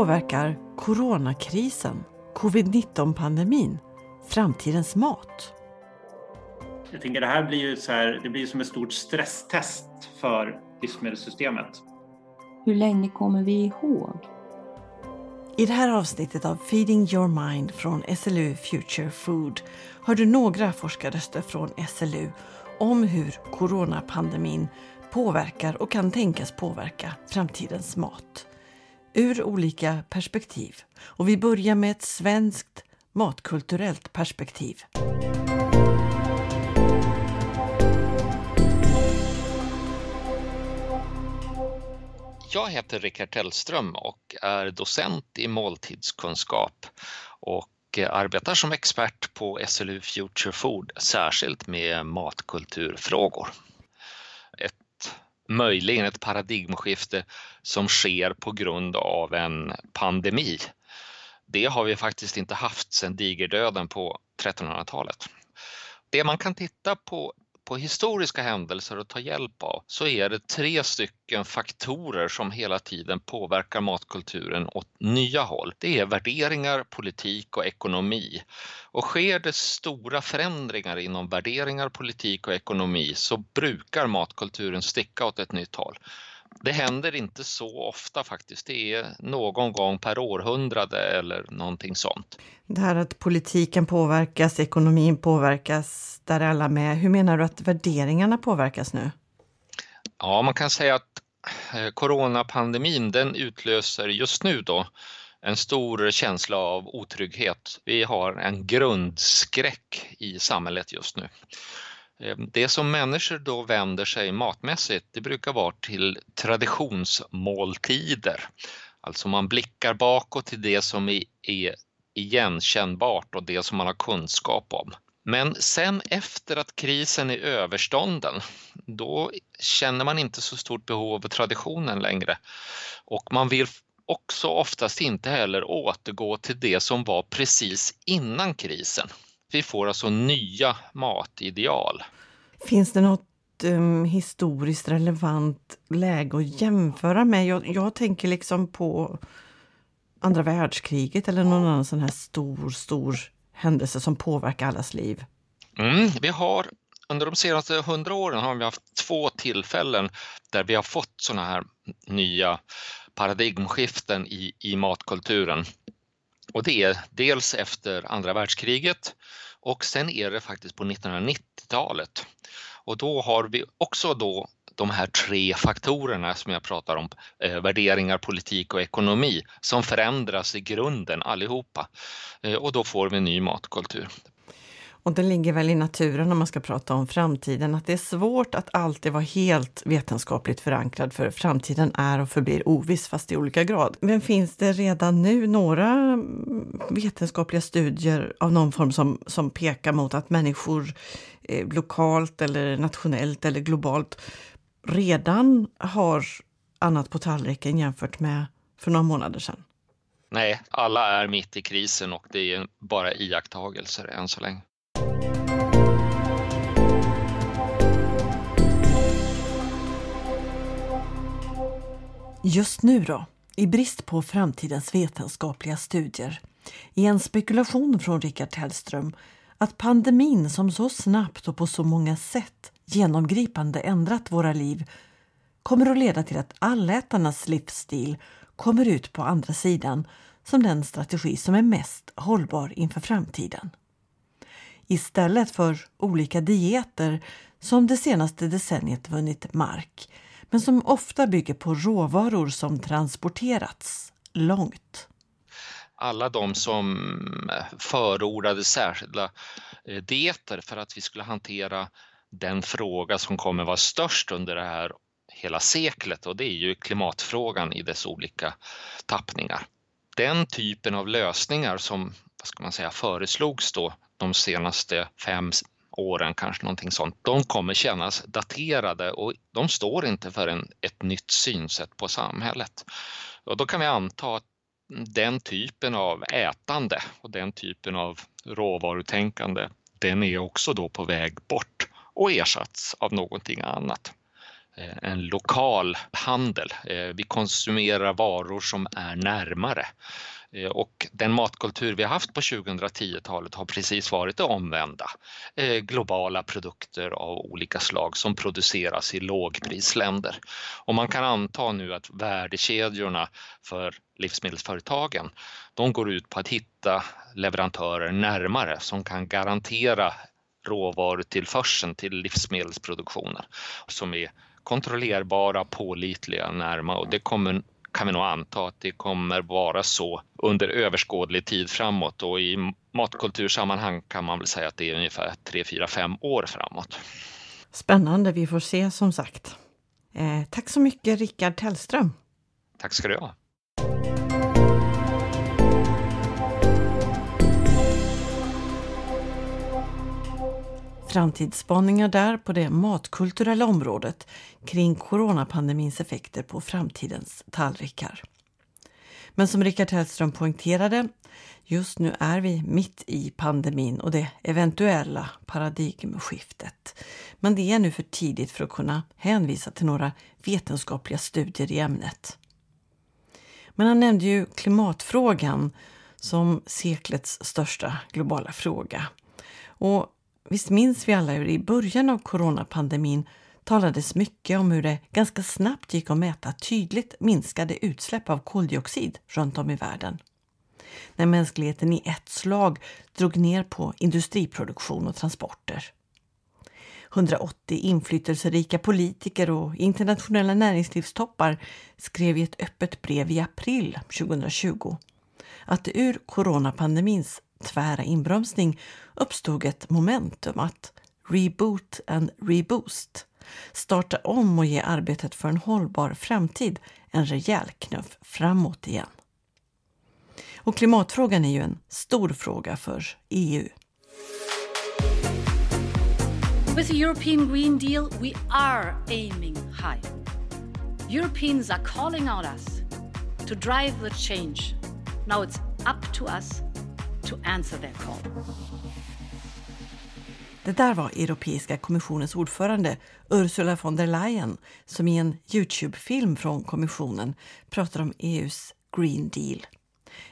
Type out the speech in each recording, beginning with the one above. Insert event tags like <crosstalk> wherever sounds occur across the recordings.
påverkar coronakrisen, covid-19-pandemin, framtidens mat? Jag tänker det här blir ju så här, det blir som ett stort stresstest för livsmedelssystemet. Hur länge kommer vi ihåg? I det här avsnittet av Feeding your mind från SLU Future Food hör du några forskarröster från SLU om hur coronapandemin påverkar och kan tänkas påverka framtidens mat. Ur olika perspektiv. Och vi börjar med ett svenskt matkulturellt perspektiv. Jag heter Rickard Tellström och är docent i måltidskunskap och arbetar som expert på SLU Future Food, särskilt med matkulturfrågor. Ett, möjligen ett paradigmskifte som sker på grund av en pandemi. Det har vi faktiskt inte haft sedan digerdöden på 1300-talet. Det man kan titta på på historiska händelser att ta hjälp av så är det tre stycken faktorer som hela tiden påverkar matkulturen åt nya håll. Det är värderingar, politik och ekonomi. Och sker det stora förändringar inom värderingar, politik och ekonomi så brukar matkulturen sticka åt ett nytt håll. Det händer inte så ofta faktiskt. Det är någon gång per århundrade eller någonting sånt. Det här att politiken påverkas, ekonomin påverkas, där är alla med. Hur menar du att värderingarna påverkas nu? Ja, man kan säga att eh, coronapandemin den utlöser just nu då en stor känsla av otrygghet. Vi har en grundskräck i samhället just nu. Eh, det som människor då vänder sig matmässigt, det brukar vara till traditionsmåltider. Alltså man blickar bakåt till det som är igenkännbart och det som man har kunskap om. Men sen efter att krisen är överstånden, då känner man inte så stort behov av traditionen längre. Och man vill också oftast inte heller återgå till det som var precis innan krisen. Vi får alltså nya matideal. Finns det något um, historiskt relevant läge att jämföra med? Jag, jag tänker liksom på andra världskriget eller någon annan sån här stor, stor händelse som påverkar allas liv. Mm, vi har under de senaste hundra åren har vi haft två tillfällen där vi har fått såna här nya paradigmskiften i, i matkulturen. Och det är dels efter andra världskriget och sen är det faktiskt på 1990-talet. Och då har vi också då de här tre faktorerna som jag pratar om, eh, värderingar, politik och ekonomi, som förändras i grunden allihopa. Eh, och då får vi en ny matkultur. Och det ligger väl i naturen om man ska prata om framtiden, att det är svårt att alltid vara helt vetenskapligt förankrad, för framtiden är och förblir oviss, fast i olika grad. Men finns det redan nu några mm, vetenskapliga studier av någon form som, som pekar mot att människor eh, lokalt eller nationellt eller globalt redan har annat på tallriken jämfört med för några månader sedan? Nej, alla är mitt i krisen och det är bara iakttagelser än så länge. Just nu då, i brist på framtidens vetenskapliga studier, är en spekulation från Richard Tellström att pandemin som så snabbt och på så många sätt genomgripande ändrat våra liv kommer att leda till att allätarnas livsstil kommer ut på andra sidan som den strategi som är mest hållbar inför framtiden. Istället för olika dieter som det senaste decenniet vunnit mark men som ofta bygger på råvaror som transporterats långt. Alla de som eh, förordade särskilda eh, dieter för att vi skulle hantera den fråga som kommer vara störst under det här hela seklet och det är ju klimatfrågan i dess olika tappningar. Den typen av lösningar som vad ska man säga, föreslogs då de senaste fem åren, kanske någonting sånt, de kommer kännas daterade och de står inte för en, ett nytt synsätt på samhället. Och då kan vi anta att den typen av ätande och den typen av råvarutänkande, den är också då på väg bort och ersatts av någonting annat. Eh, en lokal handel. Eh, vi konsumerar varor som är närmare. Eh, och den matkultur vi har haft på 2010-talet har precis varit det omvända. Eh, globala produkter av olika slag som produceras i lågprisländer. Och man kan anta nu att värdekedjorna för livsmedelsföretagen, de går ut på att hitta leverantörer närmare som kan garantera råvarutillförseln till livsmedelsproduktionen som är kontrollerbara, pålitliga, närma och det kommer kan vi nog anta att det kommer vara så under överskådlig tid framåt och i matkultursammanhang kan man väl säga att det är ungefär 3, 4, 5 år framåt. Spännande, vi får se som sagt. Eh, tack så mycket Rickard Tellström. Tack ska du ha. Framtidsspaningar där på det matkulturella området kring coronapandemins effekter på framtidens tallrikar. Men som Rickard Hellström poängterade, just nu är vi mitt i pandemin och det eventuella paradigmskiftet. Men det är nu för tidigt för att kunna hänvisa till några vetenskapliga studier i ämnet. Men han nämnde ju klimatfrågan som seklets största globala fråga. Och Visst minns vi alla hur det i början av coronapandemin talades mycket om hur det ganska snabbt gick att mäta tydligt minskade utsläpp av koldioxid runt om i världen. När mänskligheten i ett slag drog ner på industriproduktion och transporter. 180 inflytelserika politiker och internationella näringslivstoppar skrev i ett öppet brev i april 2020 att det ur coronapandemins tvära inbromsning uppstod ett momentum att reboot and reboost. Starta om och ge arbetet för en hållbar framtid en rejäl knuff framåt igen. Och klimatfrågan är ju en stor fråga för EU. With the European Green Deal we are aiming high. Europeans are calling on us to drive the change. Now it's up to us to answer their call. Det där var Europeiska kommissionens ordförande Ursula von der Leyen som i en Youtube-film från kommissionen pratar om EUs Green Deal.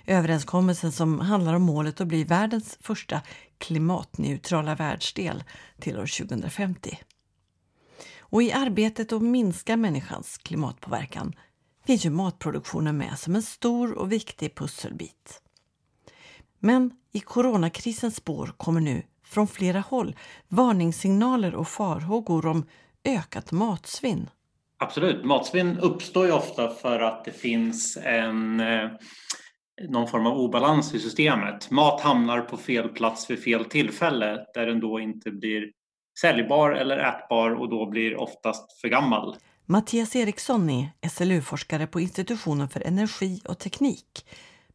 Överenskommelsen som handlar om målet att bli världens första klimatneutrala världsdel till år 2050. Och i arbetet att minska människans klimatpåverkan finns ju matproduktionen med som en stor och viktig pusselbit. Men i coronakrisens spår kommer nu från flera håll varningssignaler och farhågor om ökat matsvinn. Absolut. Matsvinn uppstår ju ofta för att det finns en, eh, någon form av obalans i systemet. Mat hamnar på fel plats vid fel tillfälle där den då inte blir säljbar eller ätbar och då blir oftast för gammal. Mattias Eriksson är SLU-forskare på institutionen för energi och teknik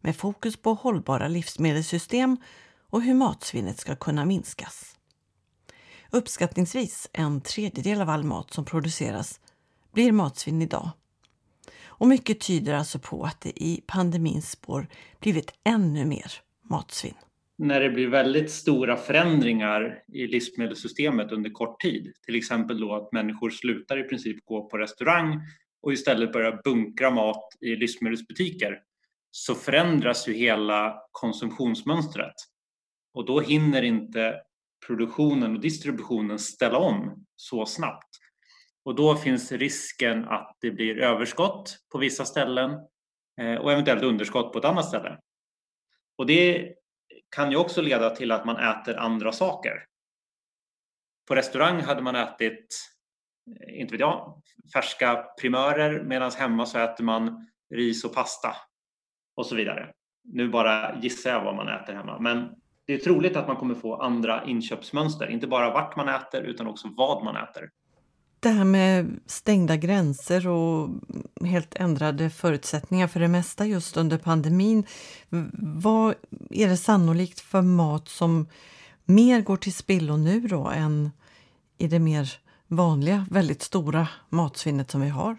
med fokus på hållbara livsmedelssystem och hur matsvinnet ska kunna minskas. Uppskattningsvis en tredjedel av all mat som produceras blir matsvinn idag. Och mycket tyder alltså på att det i pandemins spår blivit ännu mer matsvinn. När det blir väldigt stora förändringar i livsmedelssystemet under kort tid, till exempel då att människor slutar i princip gå på restaurang och istället börjar bunkra mat i livsmedelsbutiker, så förändras ju hela konsumtionsmönstret. Och då hinner inte produktionen och distributionen ställa om så snabbt. Och då finns risken att det blir överskott på vissa ställen eh, och eventuellt underskott på ett annat ställe. Och det kan ju också leda till att man äter andra saker. På restaurang hade man ätit, eh, inte vet jag, färska primörer medan hemma så äter man ris och pasta och så vidare. Nu bara gissar jag vad man äter hemma, men det är troligt att man kommer få andra inköpsmönster, inte bara vart man äter utan också vad man äter. Det här med stängda gränser och helt ändrade förutsättningar för det mesta just under pandemin. Vad är det sannolikt för mat som mer går till spillo nu då än i det mer vanliga, väldigt stora matsvinnet som vi har?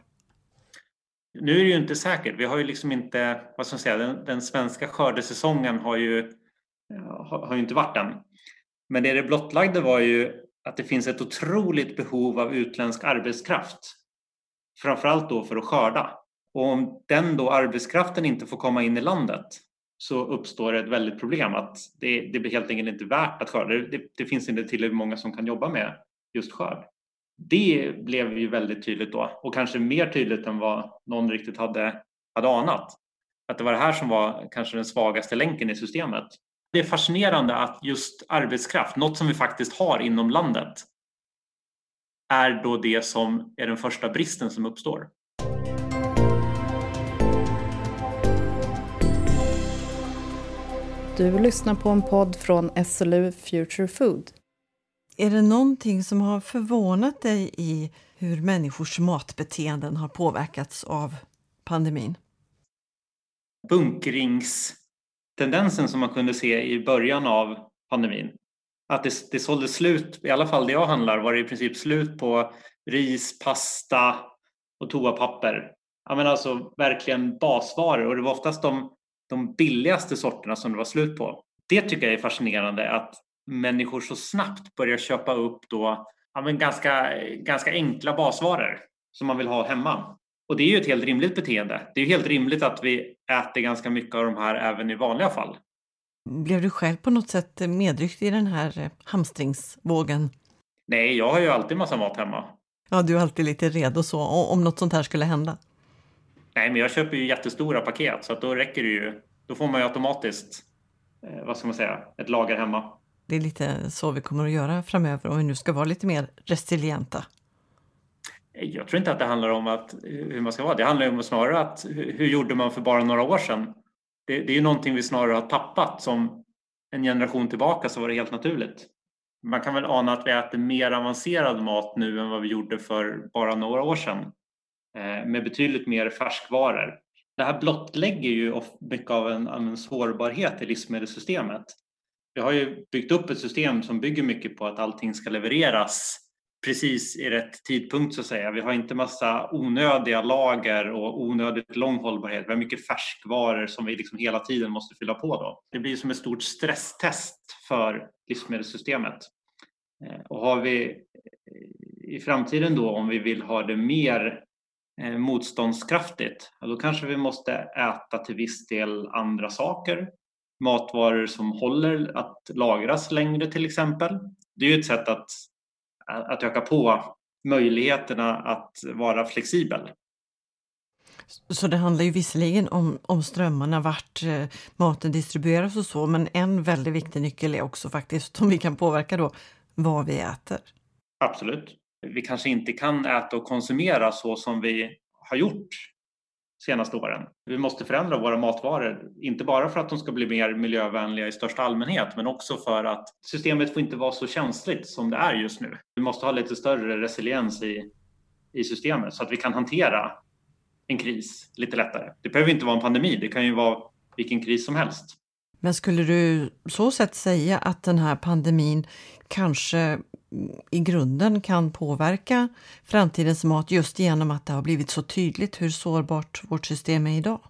Nu är det ju inte säkert. Vi har ju liksom inte, vad ska man säga, den, den svenska skördesäsongen har ju, har, har ju inte varit än. Men det det blottlagde var ju att det finns ett otroligt behov av utländsk arbetskraft framförallt då för att skörda. Och om den då arbetskraften inte får komma in i landet så uppstår ett väldigt problem att det, det blir helt enkelt inte värt att skörda. Det, det finns inte tillräckligt många som kan jobba med just skörd. Det blev ju väldigt tydligt då och kanske mer tydligt än vad någon riktigt hade, hade anat. Att det var det här som var kanske den svagaste länken i systemet. Det är fascinerande att just arbetskraft, något som vi faktiskt har inom landet, är då det som är den första bristen som uppstår. Du lyssnar på en podd från SLU Future Food. Är det någonting som har förvånat dig i hur människors matbeteenden har påverkats av pandemin? Bunkringstendensen som man kunde se i början av pandemin. Att det, det sålde slut, i alla fall det jag handlar, var det i princip slut på ris, pasta och toapapper. Ja, men alltså verkligen basvaror och det var oftast de, de billigaste sorterna som det var slut på. Det tycker jag är fascinerande att människor så snabbt börjar köpa upp då, ja, men ganska, ganska enkla basvaror som man vill ha hemma. Och det är ju ett helt rimligt beteende. Det är ju helt rimligt att vi äter ganska mycket av de här även i vanliga fall. Blev du själv på något sätt medryckt i den här eh, hamstringsvågen? Nej, jag har ju alltid massa mat hemma. Ja, du är alltid lite redo så om något sånt här skulle hända. Nej, men jag köper ju jättestora paket så att då räcker det ju. Då får man ju automatiskt, eh, vad ska man säga, ett lager hemma. Det är lite så vi kommer att göra framöver om vi nu ska vara lite mer resilienta. Jag tror inte att det handlar om att, hur man ska vara. Det handlar om snarare att hur gjorde man för bara några år sedan? Det, det är ju någonting vi snarare har tappat som en generation tillbaka så var det helt naturligt. Man kan väl ana att vi äter mer avancerad mat nu än vad vi gjorde för bara några år sedan eh, med betydligt mer färskvaror. Det här blottlägger ju mycket av en, en sårbarhet i livsmedelssystemet. Vi har ju byggt upp ett system som bygger mycket på att allting ska levereras precis i rätt tidpunkt så att säga. Vi har inte massa onödiga lager och onödigt lång hållbarhet. Vi har mycket färskvaror som vi liksom hela tiden måste fylla på då. Det blir som ett stort stresstest för livsmedelssystemet. Eh, och har vi eh, i framtiden då om vi vill ha det mer eh, motståndskraftigt, då kanske vi måste äta till viss del andra saker. Matvaror som håller att lagras längre till exempel. Det är ju ett sätt att att öka på möjligheterna att vara flexibel. Så det handlar ju visserligen om, om strömmarna, vart eh, maten distribueras och så, men en väldigt viktig nyckel är också faktiskt, som vi kan påverka då, vad vi äter. Absolut. Vi kanske inte kan äta och konsumera så som vi har gjort senaste åren. Vi måste förändra våra matvaror, inte bara för att de ska bli mer miljövänliga i största allmänhet, men också för att systemet får inte vara så känsligt som det är just nu. Vi måste ha lite större resiliens i, i systemet så att vi kan hantera en kris lite lättare. Det behöver inte vara en pandemi, det kan ju vara vilken kris som helst. Men skulle du så sett säga att den här pandemin kanske i grunden kan påverka framtidens mat just genom att det har blivit så tydligt hur sårbart vårt system är idag?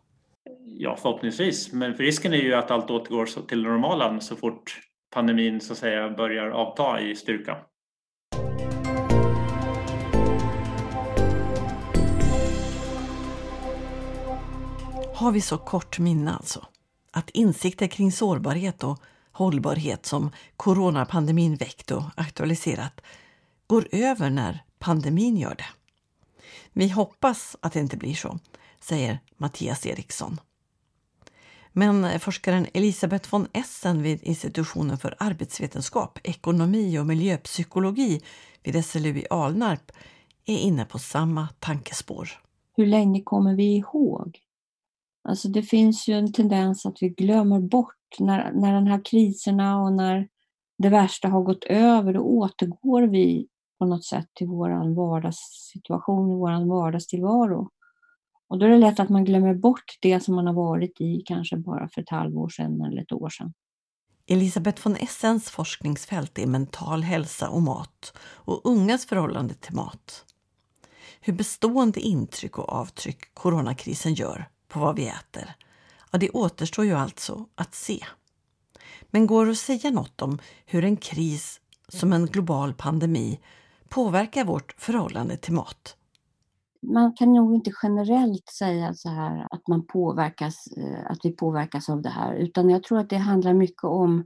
Ja, förhoppningsvis. Men risken är ju att allt återgår till normala så fort pandemin så att säga börjar avta i styrka. Har vi så kort minne alltså? Att insikter kring sårbarhet och hållbarhet som coronapandemin väckt och aktualiserat går över när pandemin gör det. Vi hoppas att det inte blir så, säger Mattias Eriksson. Men forskaren Elisabeth von Essen vid institutionen för arbetsvetenskap, ekonomi och miljöpsykologi vid SLU i Alnarp är inne på samma tankespår. Hur länge kommer vi ihåg? Alltså det finns ju en tendens att vi glömmer bort när, när den här kriserna och när det värsta har gått över, då återgår vi på något sätt till vår vardagssituation, vår vardagstillvaro. Och då är det lätt att man glömmer bort det som man har varit i kanske bara för ett halvår sedan eller ett år sedan. Elisabeth von Essens forskningsfält är mental hälsa och mat och ungas förhållande till mat. Hur bestående intryck och avtryck coronakrisen gör på vad vi äter Ja, det återstår ju alltså att se. Men går det att säga något om hur en kris som en global pandemi påverkar vårt förhållande till mat? man kan nog inte generellt säga så här att man påverkas, eh, att vi påverkas av det här, utan jag tror att det handlar mycket om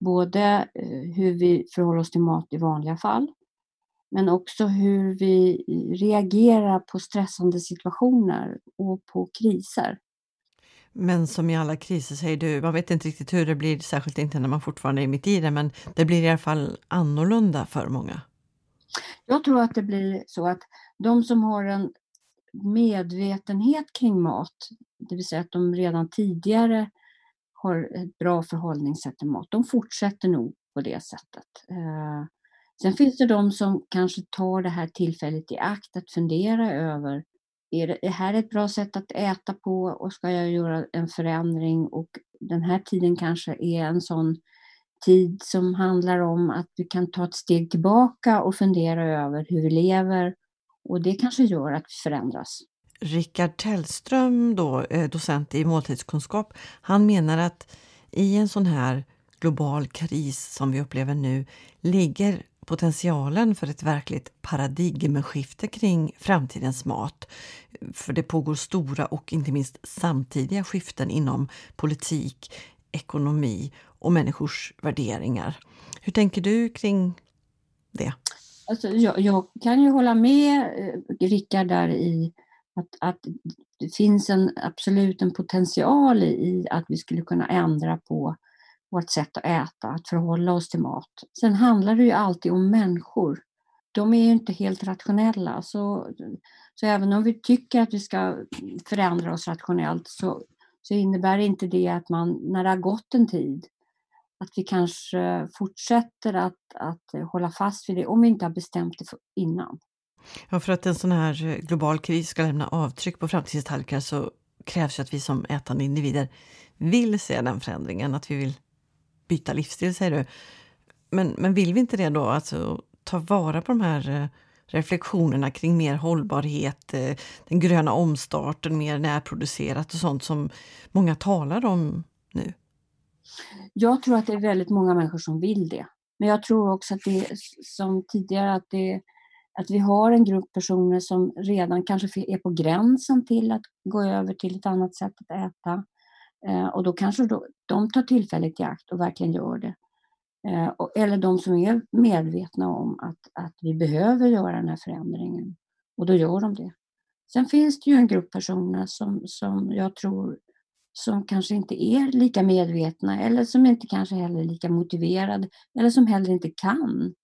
både eh, hur vi förhåller oss till mat i vanliga fall, men också hur vi reagerar på stressande situationer och på kriser. Men som i alla kriser säger du, man vet inte riktigt hur det blir, särskilt inte när man fortfarande är mitt i det, men det blir i alla fall annorlunda för många. Jag tror att det blir så att de som har en medvetenhet kring mat, det vill säga att de redan tidigare har ett bra förhållningssätt till mat, de fortsätter nog på det sättet. Sen finns det de som kanske tar det här tillfället i akt att fundera över är det här ett bra sätt att äta på och ska jag göra en förändring och den här tiden kanske är en sån tid som handlar om att vi kan ta ett steg tillbaka och fundera över hur vi lever och det kanske gör att vi förändras. Rickard Tellström, då, eh, docent i måltidskunskap, han menar att i en sån här global kris som vi upplever nu ligger potentialen för ett verkligt paradigmskifte kring framtidens mat. För det pågår stora och inte minst samtidiga skiften inom politik, ekonomi och människors värderingar. Hur tänker du kring det? Alltså, jag, jag kan ju hålla med eh, Rickard där i att, att det finns en, absolut en potential i att vi skulle kunna ändra på vårt sätt att äta, att förhålla oss till mat. Sen handlar det ju alltid om människor. De är ju inte helt rationella, så, så även om vi tycker att vi ska förändra oss rationellt så, så innebär inte det att man, när det har gått en tid, att vi kanske fortsätter att, att hålla fast vid det om vi inte har bestämt det innan. Ja, för att en sån här global kris ska lämna avtryck på framtidstallrikar så krävs ju att vi som ätande individer vill se den förändringen, att vi vill byta livsstil säger du. Men, men vill vi inte det då, alltså ta vara på de här eh, reflektionerna kring mer hållbarhet, eh, den gröna omstarten, mer närproducerat och sånt som många talar om nu? Jag tror att det är väldigt många människor som vill det. Men jag tror också att det är som tidigare att, det, att vi har en grupp personer som redan kanske är på gränsen till att gå över till ett annat sätt att äta. Eh, och då kanske då, de tar tillfället i akt och verkligen gör det. Eh, eller de som är medvetna om att, att vi behöver göra den här förändringen. Och då gör de det. Sen finns det ju en grupp personer som, som jag tror som kanske inte är lika medvetna eller som inte kanske heller är lika motiverade eller som heller inte kan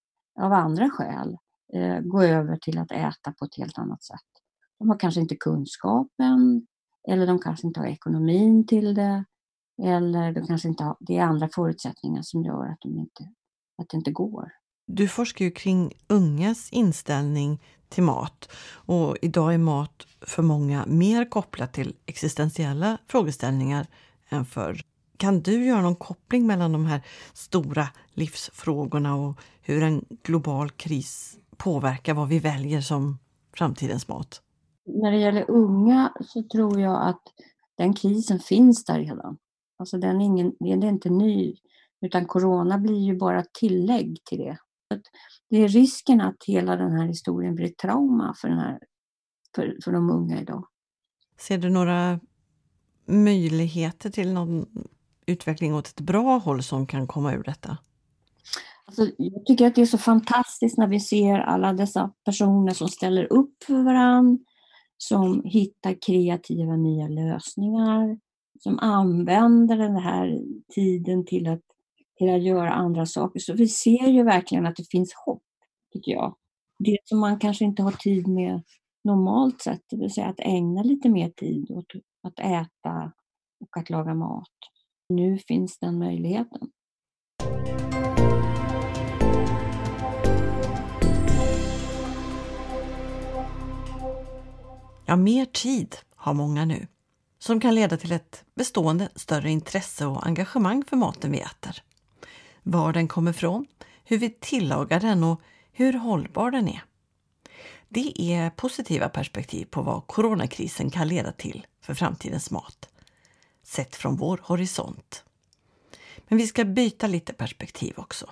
av andra skäl eh, gå över till att äta på ett helt annat sätt. De har kanske inte kunskapen eller de kanske inte har ekonomin till det. Eller de kanske inte har, det är andra förutsättningar som gör att, de inte, att det inte går. Du forskar ju kring ungas inställning till mat och idag är mat för många mer kopplat till existentiella frågeställningar än förr. Kan du göra någon koppling mellan de här stora livsfrågorna och hur en global kris påverkar vad vi väljer som framtidens mat? När det gäller unga så tror jag att den krisen finns där redan. Alltså den är, ingen, den är inte ny, utan corona blir ju bara tillägg till det. Det är risken att hela den här historien blir trauma för, den här, för, för de unga idag. Ser du några möjligheter till någon utveckling åt ett bra håll som kan komma ur detta? Alltså, jag tycker att det är så fantastiskt när vi ser alla dessa personer som ställer upp för varandra, som hittar kreativa nya lösningar, som använder den här tiden till att, till att göra andra saker. Så vi ser ju verkligen att det finns hopp, tycker jag. Det som man kanske inte har tid med normalt sett, det vill säga att ägna lite mer tid åt att äta och att laga mat. Nu finns den möjligheten. Ja, mer tid har många nu som kan leda till ett bestående större intresse och engagemang för maten vi äter. Var den kommer ifrån, hur vi tillagar den och hur hållbar den är. Det är positiva perspektiv på vad coronakrisen kan leda till för framtidens mat, sett från vår horisont. Men vi ska byta lite perspektiv också.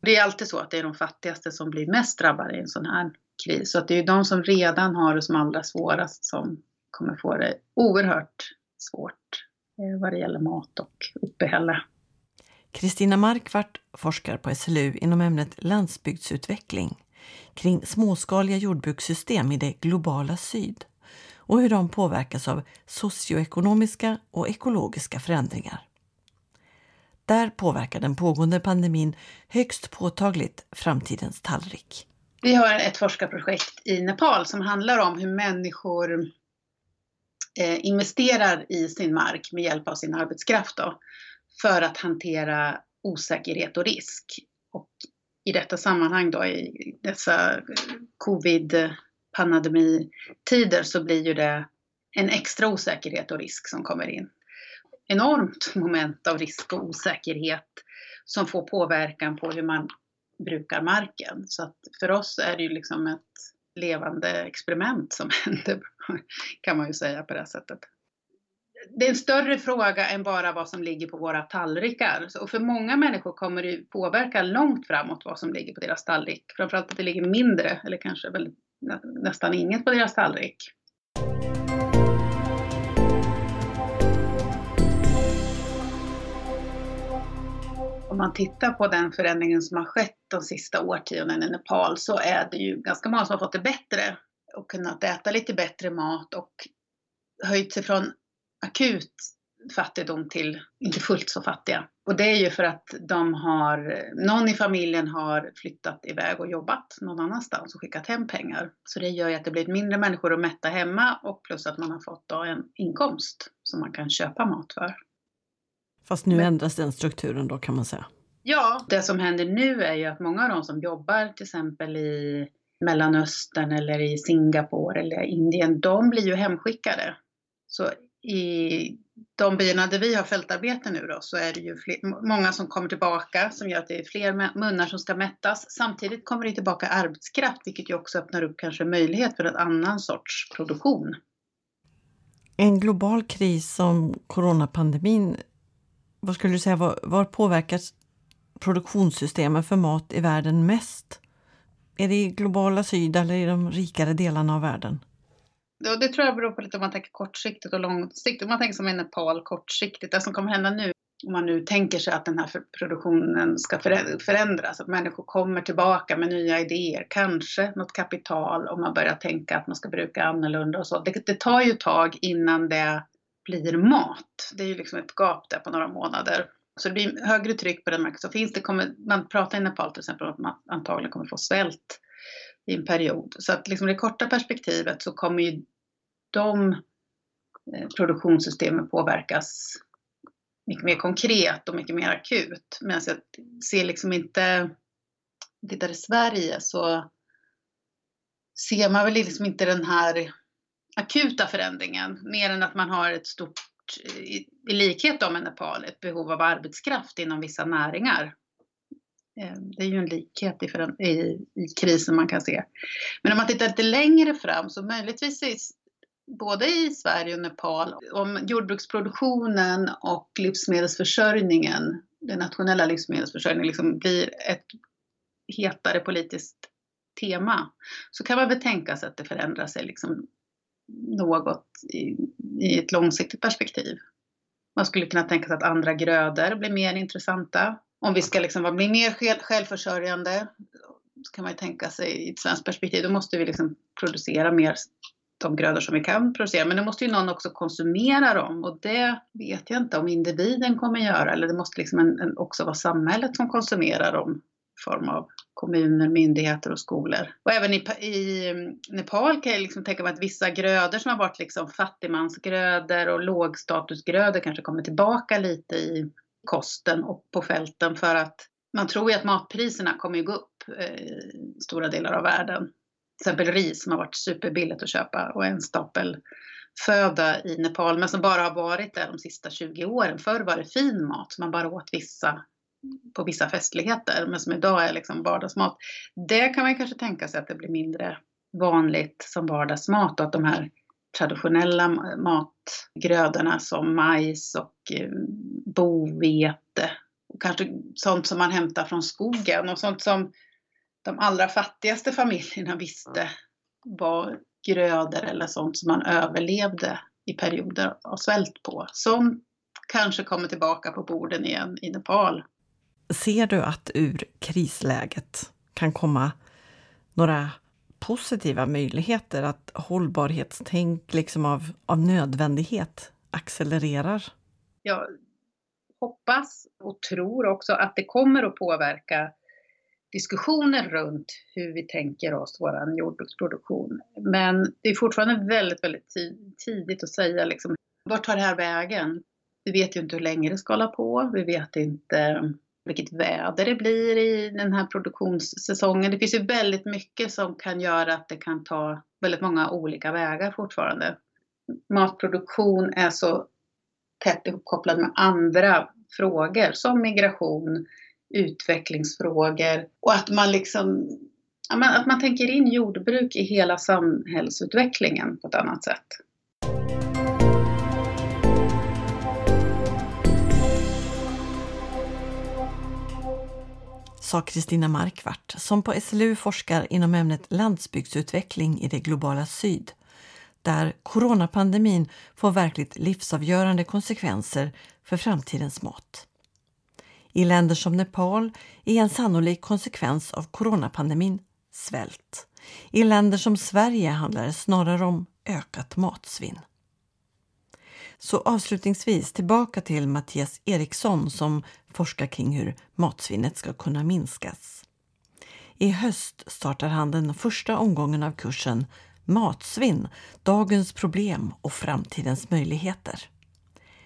Det är alltid så att det är de fattigaste som blir mest drabbade i en sån här kris. Så att det är ju de som redan har det som allra svårast som kommer få det oerhört svårt eh, vad det gäller mat och uppehälle. Kristina Markvart forskar på SLU inom ämnet landsbygdsutveckling kring småskaliga jordbrukssystem i det globala syd och hur de påverkas av socioekonomiska och ekologiska förändringar. Där påverkar den pågående pandemin högst påtagligt framtidens tallrik. Vi har ett forskarprojekt i Nepal som handlar om hur människor eh, investerar i sin mark med hjälp av sin arbetskraft då, för att hantera osäkerhet och risk. Och I detta sammanhang då, i dessa covid-pandemitider så blir ju det en extra osäkerhet och risk som kommer in enormt moment av risk och osäkerhet som får påverkan på hur man brukar marken. Så att för oss är det ju liksom ett levande experiment som <laughs> händer, kan man ju säga på det sättet. Det är en större fråga än bara vad som ligger på våra tallrikar. Och för många människor kommer det påverka långt framåt vad som ligger på deras tallrik. Framförallt att det ligger mindre, eller kanske väl nästan inget på deras tallrik. Om man tittar på den förändringen som har skett de sista årtiondena i Nepal så är det ju ganska många som har fått det bättre och kunnat äta lite bättre mat och höjt sig från akut fattigdom till inte fullt så fattiga. Och det är ju för att de har, någon i familjen har flyttat iväg och jobbat någon annanstans och skickat hem pengar. Så det gör ju att det blir mindre människor att mätta hemma och plus att man har fått då en inkomst som man kan köpa mat för. Fast nu ändras den strukturen då kan man säga. Ja, det som händer nu är ju att många av de som jobbar till exempel i Mellanöstern eller i Singapore eller Indien, de blir ju hemskickade. Så i de byarna där vi har fältarbete nu då så är det ju fler, många som kommer tillbaka som gör att det är fler munnar som ska mättas. Samtidigt kommer det tillbaka arbetskraft vilket ju också öppnar upp kanske möjlighet för en annan sorts produktion. En global kris som coronapandemin vad skulle du säga, var, var påverkas produktionssystemen för mat i världen mest? Är det i globala syd eller i de rikare delarna av världen? Ja, det tror jag beror på lite om man tänker kortsiktigt och långsiktigt. Om man tänker som i Nepal kortsiktigt, det som kommer hända nu, om man nu tänker sig att den här produktionen ska förändras, att människor kommer tillbaka med nya idéer, kanske något kapital om man börjar tänka att man ska bruka annorlunda och så. Det, det tar ju ett tag innan det blir mat. Det är ju liksom ett gap där på några månader. Så det blir högre tryck på den marken. som finns det, kommer, man pratar i Nepal till exempel om att man antagligen kommer få svält i en period. Så att liksom det korta perspektivet så kommer ju de eh, produktionssystemen påverkas mycket mer konkret och mycket mer akut. Men jag ser liksom inte, tittar i Sverige så ser man väl liksom inte den här akuta förändringen, mer än att man har ett stort, i, likhet med Nepal, ett behov av arbetskraft inom vissa näringar. Eh, det är ju en likhet i, i, i krisen man kan se. Men om man tittar lite längre fram så möjligtvis i, både i Sverige och Nepal, om jordbruksproduktionen och livsmedelsförsörjningen, den nationella livsmedelsförsörjningen, liksom blir ett hetare politiskt tema så kan man väl tänka sig att det förändrar sig liksom något i, i ett långsiktigt perspektiv. Man skulle kunna tänka sig att andra grödor blir mer intressanta. Om vi ska liksom bli mer självförsörjande så kan man ju tänka sig i ett svenskt perspektiv, då måste vi liksom producera mer de grödor som vi kan producera. Men då måste ju någon också konsumera dem och det vet jag inte om individen kommer göra eller det måste liksom en, en, också vara samhället som konsumerar dem form av kommuner, myndigheter och skolor. Och även i, i mm, Nepal kan jag liksom tänka mig att vissa grödor som har varit liksom fattigmansgrödor och lågstatusgrödor kanske kommer tillbaka lite i kosten och på fälten för att man tror ju att matpriserna kommer att gå upp eh, i stora delar av världen. Till exempel ris som har varit superbilligt att köpa och en stapel föda i Nepal men som bara har varit där de sista 20 åren. Förr var det fin mat som man bara åt vissa på vissa festligheter, men som idag är liksom vardagsmat. Det kan man kanske tänka sig att det blir mindre vanligt som vardagsmat och att de här traditionella matgrödorna som majs och eh, bovete och kanske sånt som man hämtar från skogen och sånt som de allra fattigaste familjerna visste var grödor eller sånt som man överlevde i perioder av svält på. Som kanske kommer tillbaka på borden igen i Nepal. Ser du att ur krisläget kan komma några positiva möjligheter att hållbarhetstänk liksom av, av nödvändighet accelererar? Jag hoppas och tror också att det kommer att påverka diskussioner runt hur vi tänker oss vår jordbruksproduktion. Men det är fortfarande väldigt, väldigt tidigt att säga liksom, vart tar det här vägen? Vi vet ju inte hur länge det ska hålla på. Vi vet inte vilket väder det blir i den här produktionssäsongen. Det finns ju väldigt mycket som kan göra att det kan ta väldigt många olika vägar fortfarande. Matproduktion är så tätt ihopkopplad med andra frågor som migration, utvecklingsfrågor och att man liksom att man tänker in jordbruk i hela samhällsutvecklingen på ett annat sätt. Sa Kristina Markvart som på SLU forskar inom ämnet landsbygdsutveckling i det globala syd där coronapandemin får verkligt livsavgörande konsekvenser för framtidens mat. I länder som Nepal är en sannolik konsekvens av coronapandemin svält. I länder som Sverige handlar det snarare om ökat matsvinn. Så avslutningsvis tillbaka till Mattias Eriksson som forskar kring hur matsvinnet ska kunna minskas. I höst startar han den första omgången av kursen Matsvinn, dagens problem och framtidens möjligheter.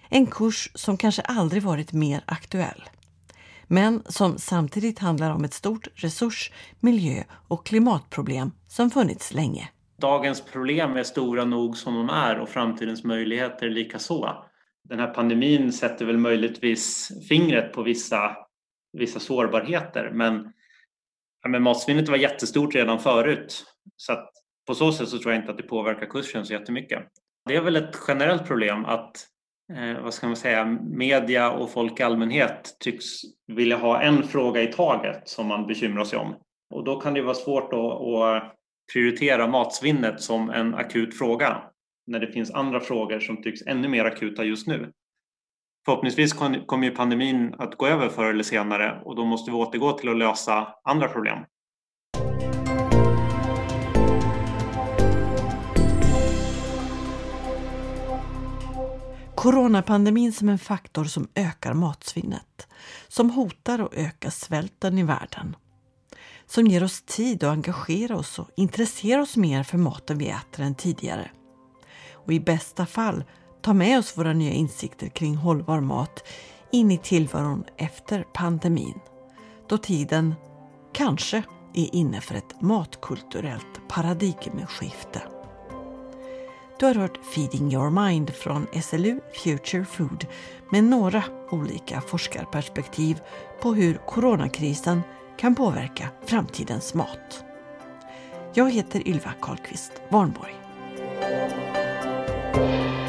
En kurs som kanske aldrig varit mer aktuell. Men som samtidigt handlar om ett stort resurs-, miljö och klimatproblem som funnits länge. Dagens problem är stora nog som de är och framtidens möjligheter likaså. Den här pandemin sätter väl möjligtvis fingret på vissa, vissa sårbarheter men, ja, men matsvinnet var jättestort redan förut. Så att på så sätt så tror jag inte att det påverkar kursen så jättemycket. Det är väl ett generellt problem att eh, vad ska man säga, media och folk i allmänhet tycks vilja ha en fråga i taget som man bekymrar sig om. Och då kan det vara svårt att, att prioritera matsvinnet som en akut fråga när det finns andra frågor som tycks ännu mer akuta just nu. Förhoppningsvis kommer ju pandemin att gå över förr eller senare och då måste vi återgå till att lösa andra problem. Coronapandemin som en faktor som ökar matsvinnet, som hotar att öka svälten i världen som ger oss tid att engagera oss och intressera oss mer för maten vi äter än tidigare. Och i bästa fall ta med oss våra nya insikter kring hållbar mat in i tillvaron efter pandemin. Då tiden kanske är inne för ett matkulturellt paradigmskifte. Du har hört Feeding your mind från SLU Future Food med några olika forskarperspektiv på hur coronakrisen kan påverka framtidens mat. Jag heter Ylva Karlqvist Warnborg. Música